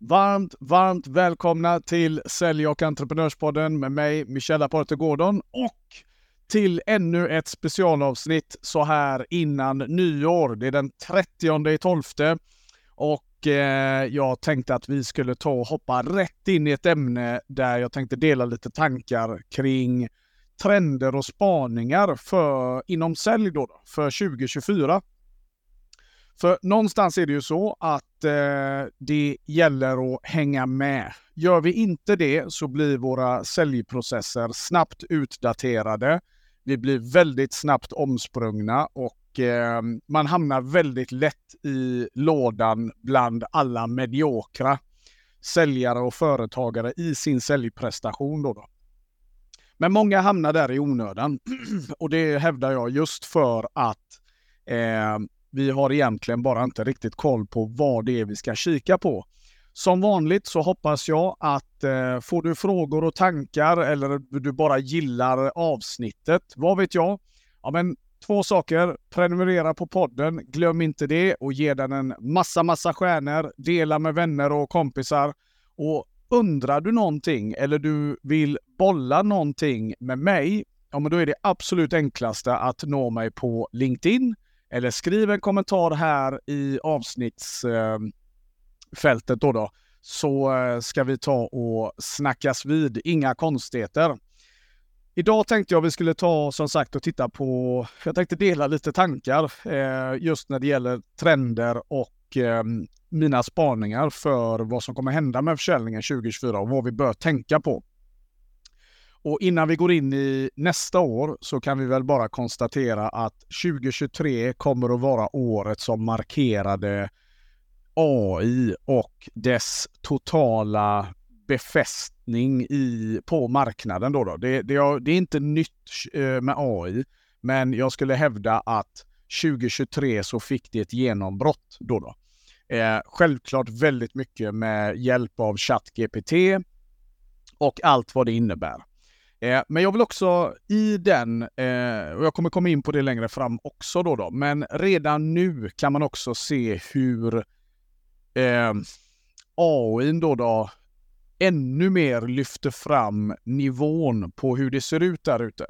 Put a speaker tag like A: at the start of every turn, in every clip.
A: Varmt, varmt välkomna till Sälj och entreprenörspodden med mig, Michelle Aparte Gordon och till ännu ett specialavsnitt så här innan nyår. Det är den 30 i 12 och eh, jag tänkte att vi skulle ta och hoppa rätt in i ett ämne där jag tänkte dela lite tankar kring trender och spaningar för, inom sälj då, för 2024. För någonstans är det ju så att eh, det gäller att hänga med. Gör vi inte det så blir våra säljprocesser snabbt utdaterade. Vi blir väldigt snabbt omsprungna och eh, man hamnar väldigt lätt i lådan bland alla mediokra säljare och företagare i sin säljprestation. Då, då. Men många hamnar där i onödan och det hävdar jag just för att eh, vi har egentligen bara inte riktigt koll på vad det är vi ska kika på. Som vanligt så hoppas jag att eh, får du frågor och tankar eller du bara gillar avsnittet, vad vet jag? Ja, men två saker. Prenumerera på podden, glöm inte det och ge den en massa, massa stjärnor. Dela med vänner och kompisar. Och undrar du någonting eller du vill bolla någonting med mig, ja men då är det absolut enklaste att nå mig på LinkedIn eller skriv en kommentar här i avsnittsfältet då, då så eh, ska vi ta och snackas vid. Inga konstigheter. Idag tänkte jag vi skulle ta som sagt och titta på, jag tänkte dela lite tankar eh, just när det gäller trender och eh, mina spaningar för vad som kommer hända med försäljningen 2024 och vad vi bör tänka på. Och innan vi går in i nästa år så kan vi väl bara konstatera att 2023 kommer att vara året som markerade AI och dess totala befästning i, på marknaden. Då, då. Det, det, det är inte nytt eh, med AI, men jag skulle hävda att 2023 så fick det ett genombrott. Då då. Eh, självklart väldigt mycket med hjälp av ChatGPT och allt vad det innebär. Eh, men jag vill också i den, eh, och jag kommer komma in på det längre fram också då, då men redan nu kan man också se hur eh, AI då, då ännu mer lyfter fram nivån på hur det ser ut där ute.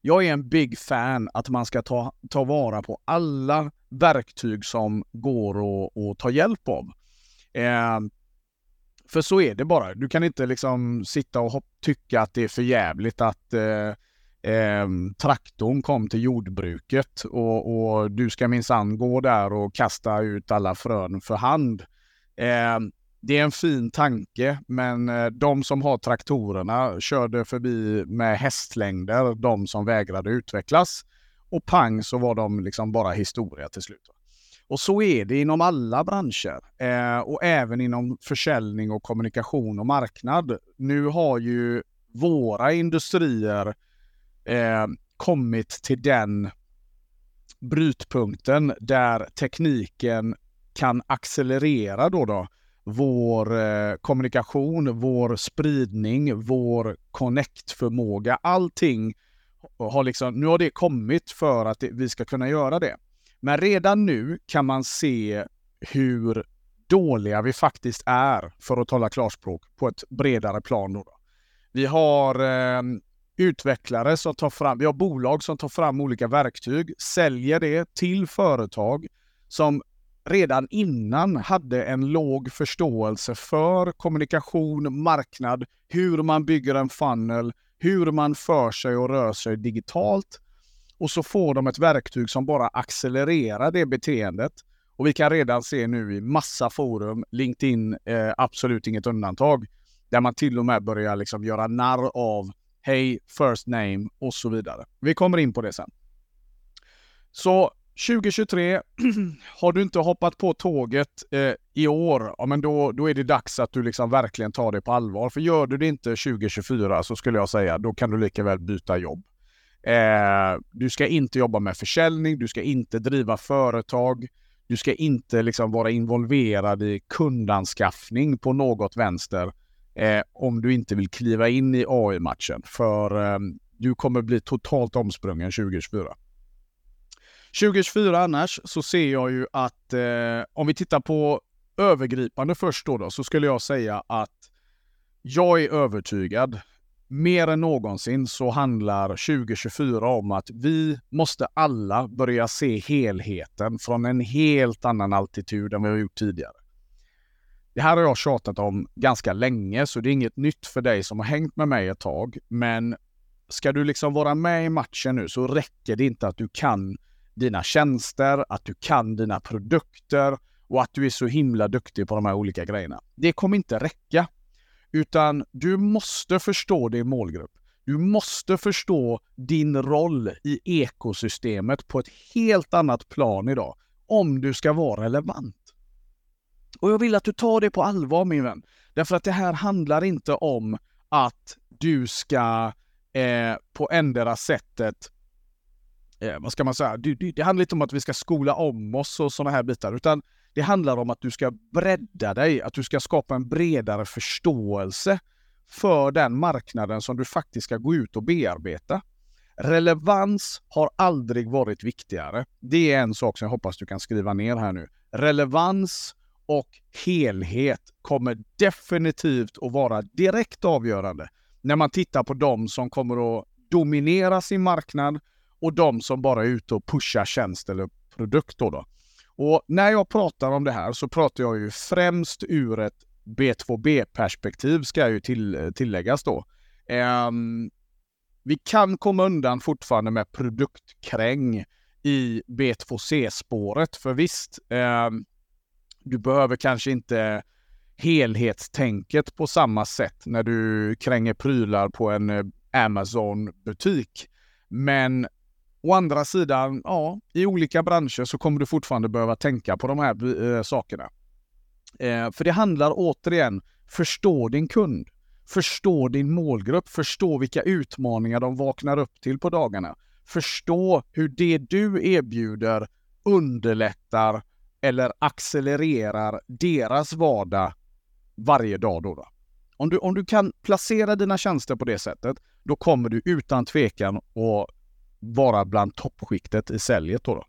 A: Jag är en big fan att man ska ta, ta vara på alla verktyg som går att, att ta hjälp av. Eh, för så är det bara. Du kan inte liksom sitta och tycka att det är för jävligt att eh, eh, traktorn kom till jordbruket och, och du ska minsann gå där och kasta ut alla frön för hand. Eh, det är en fin tanke, men eh, de som har traktorerna körde förbi med hästlängder, de som vägrade utvecklas. Och pang så var de liksom bara historia till slut. Och så är det inom alla branscher eh, och även inom försäljning och kommunikation och marknad. Nu har ju våra industrier eh, kommit till den brytpunkten där tekniken kan accelerera då, då vår eh, kommunikation, vår spridning, vår connect-förmåga. Allting har liksom, nu har det kommit för att det, vi ska kunna göra det. Men redan nu kan man se hur dåliga vi faktiskt är, för att tala klarspråk, på ett bredare plan. Då. Vi har eh, utvecklare som tar fram, vi har bolag som tar fram olika verktyg, säljer det till företag som redan innan hade en låg förståelse för kommunikation, marknad, hur man bygger en funnel, hur man för sig och rör sig digitalt och så får de ett verktyg som bara accelererar det beteendet. Och vi kan redan se nu i massa forum, LinkedIn eh, absolut inget undantag, där man till och med börjar liksom göra narr av hej, first name och så vidare. Vi kommer in på det sen. Så 2023, har du inte hoppat på tåget eh, i år, ja, men då, då är det dags att du liksom verkligen tar det på allvar. För gör du det inte 2024 så skulle jag säga, då kan du lika väl byta jobb. Eh, du ska inte jobba med försäljning, du ska inte driva företag, du ska inte liksom vara involverad i kundanskaffning på något vänster eh, om du inte vill kliva in i AI-matchen. För eh, du kommer bli totalt omsprungen 2024. 2024 annars så ser jag ju att eh, om vi tittar på övergripande först då, då så skulle jag säga att jag är övertygad. Mer än någonsin så handlar 2024 om att vi måste alla börja se helheten från en helt annan altitud än vi har gjort tidigare. Det här har jag tjatat om ganska länge, så det är inget nytt för dig som har hängt med mig ett tag. Men ska du liksom vara med i matchen nu så räcker det inte att du kan dina tjänster, att du kan dina produkter och att du är så himla duktig på de här olika grejerna. Det kommer inte räcka. Utan du måste förstå din målgrupp. Du måste förstå din roll i ekosystemet på ett helt annat plan idag om du ska vara relevant. Och jag vill att du tar det på allvar min vän. Därför att det här handlar inte om att du ska eh, på ändra sättet eh, vad ska man säga, det, det, det, handlar inte om att vi ska skola om oss och sådana här bitar, utan det handlar om att du ska bredda dig, att du ska skapa en bredare förståelse för den marknaden som du faktiskt ska gå ut och bearbeta. Relevans har aldrig varit viktigare. Det är en sak som jag hoppas du kan skriva ner här nu. Relevans och helhet kommer definitivt att vara direkt avgörande när man tittar på de som kommer att dominera sin marknad och de som bara är ute och pushar tjänst eller produkt. Då, då. Och när jag pratar om det här så pratar jag ju främst ur ett B2B-perspektiv ska ju till, tilläggas då. Um, vi kan komma undan fortfarande med produktkräng i B2C-spåret. För visst, um, du behöver kanske inte helhetstänket på samma sätt när du kränger prylar på en eh, Amazon-butik. Men Å andra sidan, ja, i olika branscher så kommer du fortfarande behöva tänka på de här äh, sakerna. Eh, för det handlar återigen, förstå din kund. Förstå din målgrupp, förstå vilka utmaningar de vaknar upp till på dagarna. Förstå hur det du erbjuder underlättar eller accelererar deras vardag varje dag. Då, då. Om, du, om du kan placera dina tjänster på det sättet, då kommer du utan tvekan att vara bland toppskiktet i säljet. Då, då.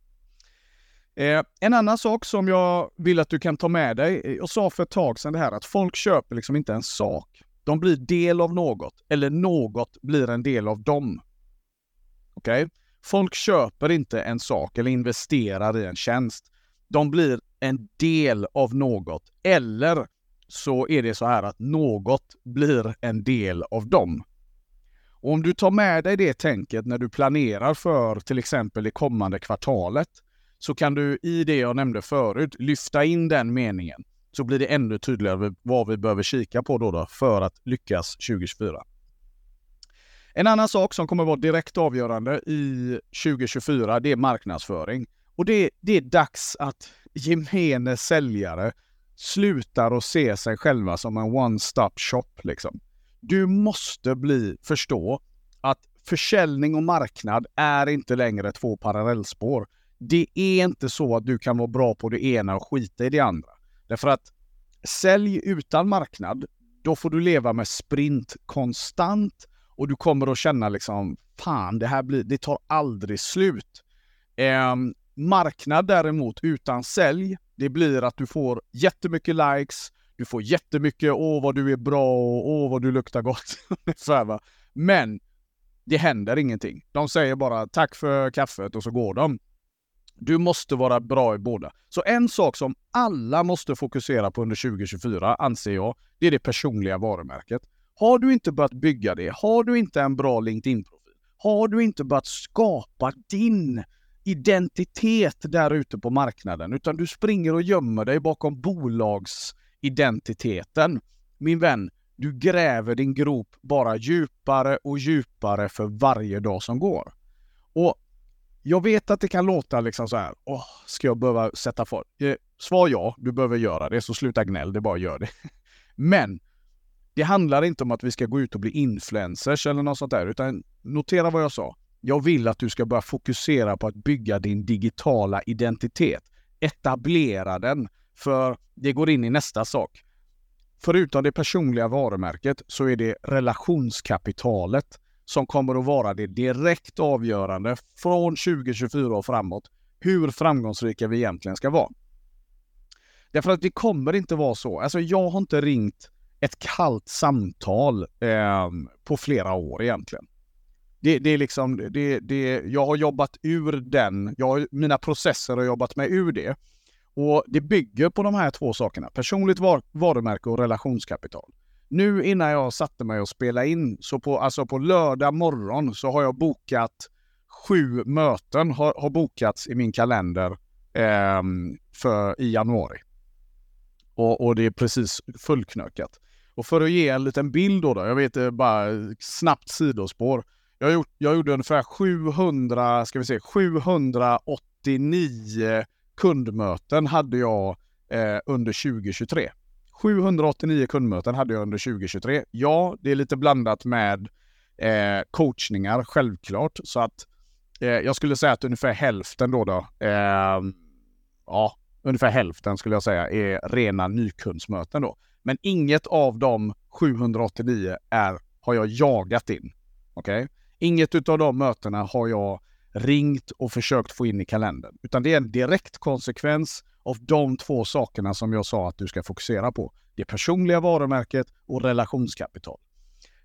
A: Eh, en annan sak som jag vill att du kan ta med dig. Eh, jag sa för ett tag sedan det här att folk köper liksom inte en sak. De blir del av något eller något blir en del av dem. Okej? Okay? Folk köper inte en sak eller investerar i en tjänst. De blir en del av något eller så är det så här att något blir en del av dem. Och om du tar med dig det tänket när du planerar för till exempel det kommande kvartalet så kan du i det jag nämnde förut lyfta in den meningen. Så blir det ännu tydligare vad vi behöver kika på då, då för att lyckas 2024. En annan sak som kommer vara direkt avgörande i 2024, det är marknadsföring. Och det, det är dags att gemene säljare slutar att se sig själva som en one-stop shop. Liksom. Du måste bli, förstå att försäljning och marknad är inte längre två parallellspår. Det är inte så att du kan vara bra på det ena och skita i det andra. Därför att sälj utan marknad, då får du leva med sprint konstant och du kommer att känna liksom, fan det här blir, det tar aldrig slut. Eh, marknad däremot utan sälj, det blir att du får jättemycket likes, du får jättemycket åh vad du är bra och åh vad du luktar gott. Men det händer ingenting. De säger bara tack för kaffet och så går de. Du måste vara bra i båda. Så en sak som alla måste fokusera på under 2024, anser jag, det är det personliga varumärket. Har du inte börjat bygga det, har du inte en bra LinkedIn-profil, har du inte börjat skapa din identitet där ute på marknaden, utan du springer och gömmer dig bakom bolags identiteten. Min vän, du gräver din grop bara djupare och djupare för varje dag som går. Och jag vet att det kan låta liksom så här, åh, ska jag behöva sätta fart? Eh, svar ja, du behöver göra det, så sluta gnäll, det bara gör det. Men det handlar inte om att vi ska gå ut och bli influencers eller något sånt där, utan notera vad jag sa. Jag vill att du ska börja fokusera på att bygga din digitala identitet. Etablera den, för det går in i nästa sak. Förutom det personliga varumärket så är det relationskapitalet som kommer att vara det direkt avgörande från 2024 och framåt hur framgångsrika vi egentligen ska vara. Därför att det kommer inte vara så. Alltså jag har inte ringt ett kallt samtal eh, på flera år egentligen. Det, det är liksom, det, det, jag har jobbat ur den, jag, mina processer har jobbat mig ur det. Och det bygger på de här två sakerna, personligt var, varumärke och relationskapital. Nu innan jag satte mig och spelade in, så på, alltså på lördag morgon så har jag bokat sju möten har, har bokats i min kalender eh, för, i januari. Och, och, det är precis fullknökat. Och för att ge en liten bild då, då jag vet eh, bara snabbt sidospår. Jag, gjort, jag gjorde ungefär 700, ska vi se, 789 kundmöten hade jag eh, under 2023. 789 kundmöten hade jag under 2023. Ja, det är lite blandat med eh, coachningar självklart. Så att eh, jag skulle säga att ungefär hälften då, då eh, ja, ungefär hälften skulle jag säga är rena nykundsmöten då. Men inget av de 789 är, har jag jagat in. Okej? Okay? Inget av de mötena har jag ringt och försökt få in i kalendern, utan det är en direkt konsekvens av de två sakerna som jag sa att du ska fokusera på. Det personliga varumärket och relationskapital.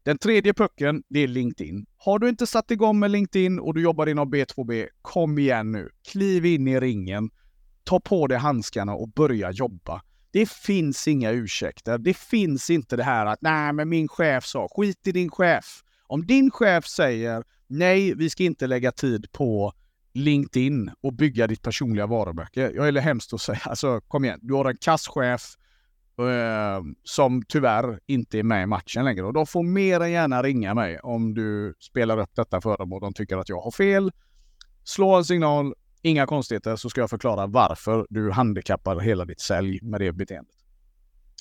A: Den tredje pucken, det är LinkedIn. Har du inte satt igång med LinkedIn och du jobbar inom B2B, kom igen nu. Kliv in i ringen, ta på dig handskarna och börja jobba. Det finns inga ursäkter. Det finns inte det här att nej, men min chef sa, skit i din chef. Om din chef säger nej, vi ska inte lägga tid på LinkedIn och bygga ditt personliga varumärke. Jag är hemskt att säga, alltså kom igen, du har en kasschef eh, som tyvärr inte är med i matchen längre och de får mer än gärna ringa mig om du spelar upp detta för dem och de tycker att jag har fel. Slå en signal, inga konstigheter, så ska jag förklara varför du handikappar hela ditt sälj med det beteendet.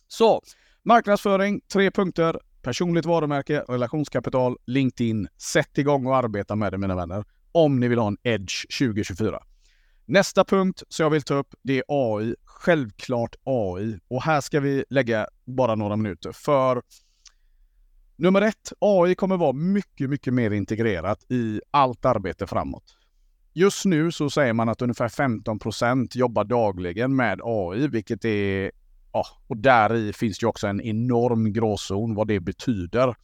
A: Så, marknadsföring, tre punkter. Personligt varumärke, relationskapital, LinkedIn. Sätt igång och arbeta med det mina vänner. Om ni vill ha en edge 2024. Nästa punkt som jag vill ta upp, det är AI. Självklart AI. Och här ska vi lägga bara några minuter. För nummer ett, AI kommer vara mycket, mycket mer integrerat i allt arbete framåt. Just nu så säger man att ungefär 15% jobbar dagligen med AI, vilket är ja, och där i finns det också en enorm gråzon vad det betyder.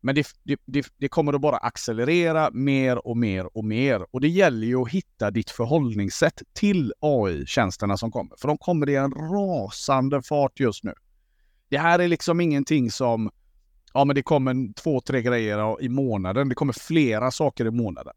A: Men det, det, det, det, kommer att bara accelerera mer och mer och mer. Och det gäller ju att hitta ditt förhållningssätt till AI-tjänsterna som kommer. För de kommer i en rasande fart just nu. Det här är liksom ingenting som, ja men det kommer två, tre grejer i månaden. Det kommer flera saker i månaden.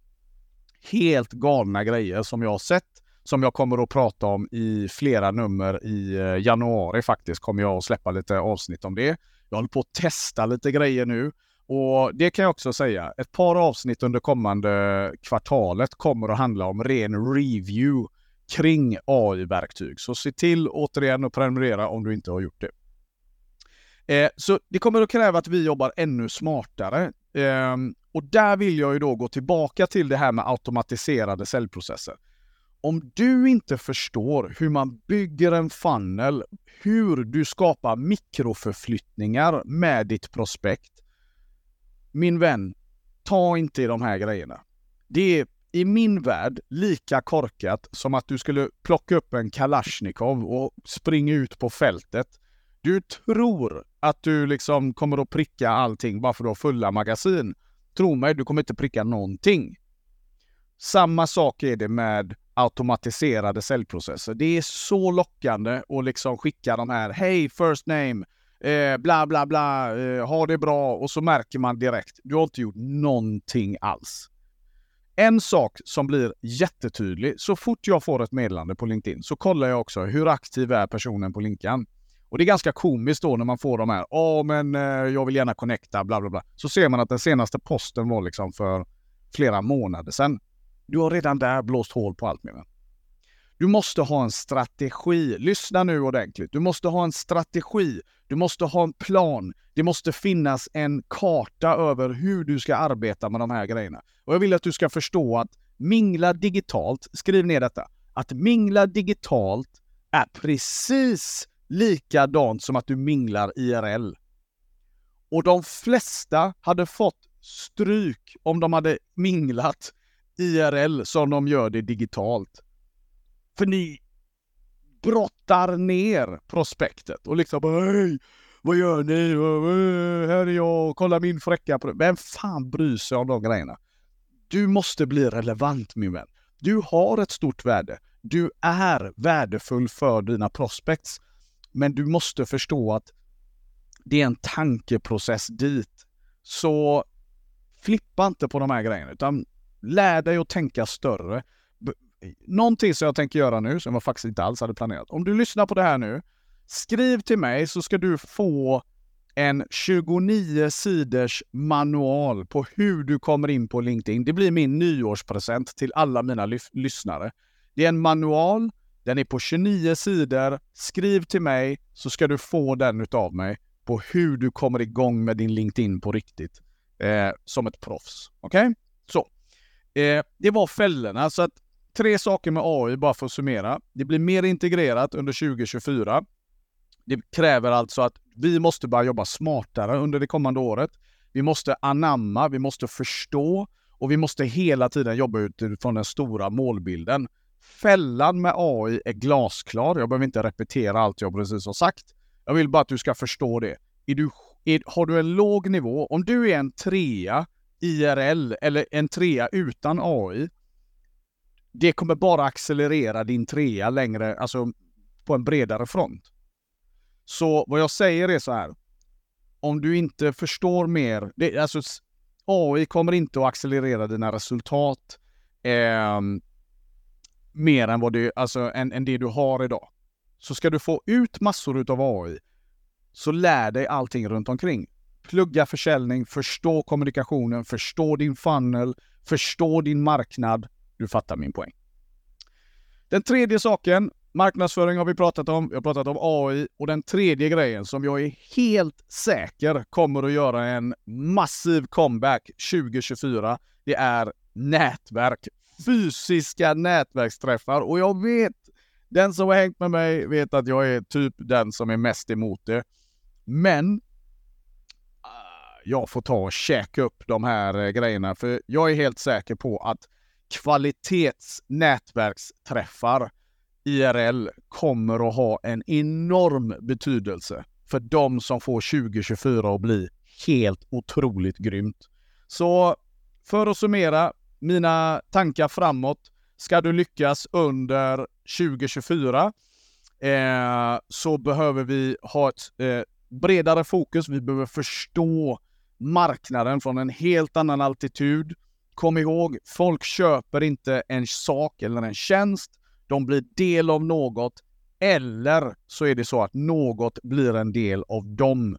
A: Helt galna grejer som jag har sett som jag kommer att prata om i flera nummer i eh, januari faktiskt. Kommer jag att släppa lite avsnitt om det. Jag håller på att testa lite grejer nu och det kan jag också säga. Ett par avsnitt under kommande kvartalet kommer att handla om ren review kring AI-verktyg. Så se till återigen att prenumerera om du inte har gjort det. Eh, så det kommer att kräva att vi jobbar ännu smartare. Eh, och där vill jag ju då gå tillbaka till det här med automatiserade säljprocesser. Om du inte förstår hur man bygger en funnel, hur du skapar mikroförflyttningar med ditt prospekt. Min vän, ta inte i de här grejerna. Det är i min värld lika korkat som att du skulle plocka upp en Kalashnikov och springa ut på fältet. Du tror att du liksom kommer att pricka allting bara för att du har fulla magasin. Tro mig, du kommer inte pricka någonting. Samma sak är det med automatiserade säljprocesser. Det är så lockande att liksom skicka de här Hej first name, eh, bla bla bla, eh, ha det bra och så märker man direkt, du har inte gjort någonting alls. En sak som blir jättetydlig, så fort jag får ett meddelande på LinkedIn så kollar jag också hur aktiv är personen på LinkedIn. Och det är ganska komiskt då när man får de här, ja men eh, jag vill gärna connecta, bla bla bla. Så ser man att den senaste posten var liksom för flera månader sedan. Du har redan där blåst hål på allt med mig. Du måste ha en strategi. Lyssna nu ordentligt. Du måste ha en strategi. Du måste ha en plan. Det måste finnas en karta över hur du ska arbeta med de här grejerna. Och jag vill att du ska förstå att mingla digitalt, skriv ner detta, att mingla digitalt är precis likadant som att du minglar IRL. Och de flesta hade fått stryk om de hade minglat IRL som de gör det digitalt. För ni brottar ner prospektet och liksom hej, vad gör ni? Här är jag, kolla min fräcka... Vem fan bryr sig om de grejerna? Du måste bli relevant min vän. Du har ett stort värde. Du är värdefull för dina prospects. Men du måste förstå att det är en tankeprocess dit. Så flippa inte på de här grejerna, utan lär dig att tänka större. Någonting som jag tänker göra nu, som jag faktiskt inte alls hade planerat. Om du lyssnar på det här nu, skriv till mig så ska du få en 29 sidors manual på hur du kommer in på LinkedIn. Det blir min nyårspresent till alla mina lyssnare. Det är en manual, den är på 29 sidor. Skriv till mig så ska du få den utav mig på hur du kommer igång med din LinkedIn på riktigt. Eh, som ett proffs. Okej? Okay? Eh, det var fällorna. Så att tre saker med AI bara för att summera. Det blir mer integrerat under 2024. Det kräver alltså att vi måste börja jobba smartare under det kommande året. Vi måste anamma, vi måste förstå och vi måste hela tiden jobba utifrån den stora målbilden. Fällan med AI är glasklar. Jag behöver inte repetera allt jag precis har sagt. Jag vill bara att du ska förstå det. Är du, är, har du en låg nivå, om du är en trea IRL eller en trea utan AI, det kommer bara accelerera din trea längre, alltså på en bredare front. Så vad jag säger är så här. Om du inte förstår mer, det, alltså AI kommer inte att accelerera dina resultat eh, mer än, vad du, alltså, än, än det du har idag. Så ska du få ut massor av AI, så lär dig allting runt omkring. Plugga försäljning, förstå kommunikationen, förstå din funnel, förstå din marknad. Du fattar min poäng. Den tredje saken, marknadsföring har vi pratat om. Vi har pratat om AI och den tredje grejen som jag är helt säker kommer att göra en massiv comeback 2024. Det är nätverk. Fysiska nätverksträffar och jag vet den som har hängt med mig vet att jag är typ den som är mest emot det. Men jag får ta och käka upp de här eh, grejerna för jag är helt säker på att kvalitetsnätverksträffar IRL kommer att ha en enorm betydelse för de som får 2024 att bli helt otroligt grymt. Så för att summera mina tankar framåt. Ska du lyckas under 2024 eh, så behöver vi ha ett eh, bredare fokus. Vi behöver förstå marknaden från en helt annan altitud. Kom ihåg, folk köper inte en sak eller en tjänst. De blir del av något eller så är det så att något blir en del av dem.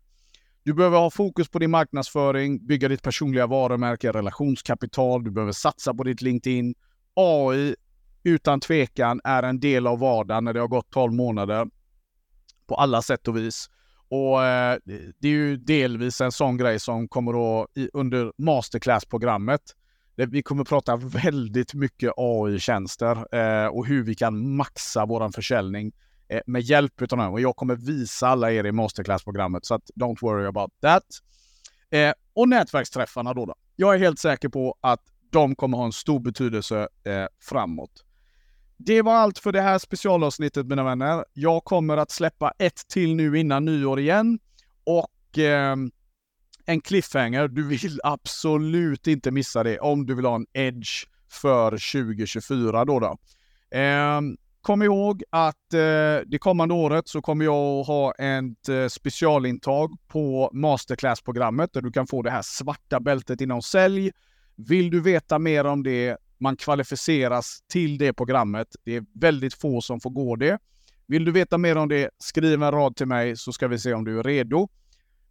A: Du behöver ha fokus på din marknadsföring, bygga ditt personliga varumärke, relationskapital, du behöver satsa på ditt LinkedIn. AI utan tvekan är en del av vardagen när det har gått 12 månader. På alla sätt och vis. Och eh, det är ju delvis en sån grej som kommer att under masterclass-programmet. Vi kommer att prata väldigt mycket AI-tjänster eh, och hur vi kan maxa våran försäljning eh, med hjälp av den. Och jag kommer visa alla er i masterclass-programmet så att don't worry about that. Eh, och nätverksträffarna då, då. Jag är helt säker på att de kommer ha en stor betydelse eh, framåt. Det var allt för det här specialavsnittet mina vänner. Jag kommer att släppa ett till nu innan nyår igen. Och eh, en cliffhanger. Du vill absolut inte missa det om du vill ha en edge för 2024 då. då. Eh, kom ihåg att eh, det kommande året så kommer jag att ha ett eh, specialintag på masterclass-programmet där du kan få det här svarta bältet inom sälj. Vill du veta mer om det man kvalificeras till det programmet. Det är väldigt få som får gå det. Vill du veta mer om det, skriv en rad till mig så ska vi se om du är redo.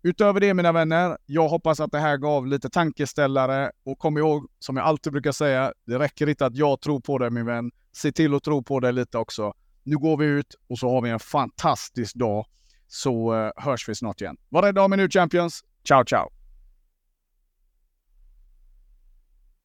A: Utöver det mina vänner, jag hoppas att det här gav lite tankeställare och kom ihåg, som jag alltid brukar säga, det räcker inte att jag tror på dig min vän. Se till att tro på dig lite också. Nu går vi ut och så har vi en fantastisk dag. Så eh, hörs vi snart igen. Var rädda om er nu Champions. Ciao, ciao!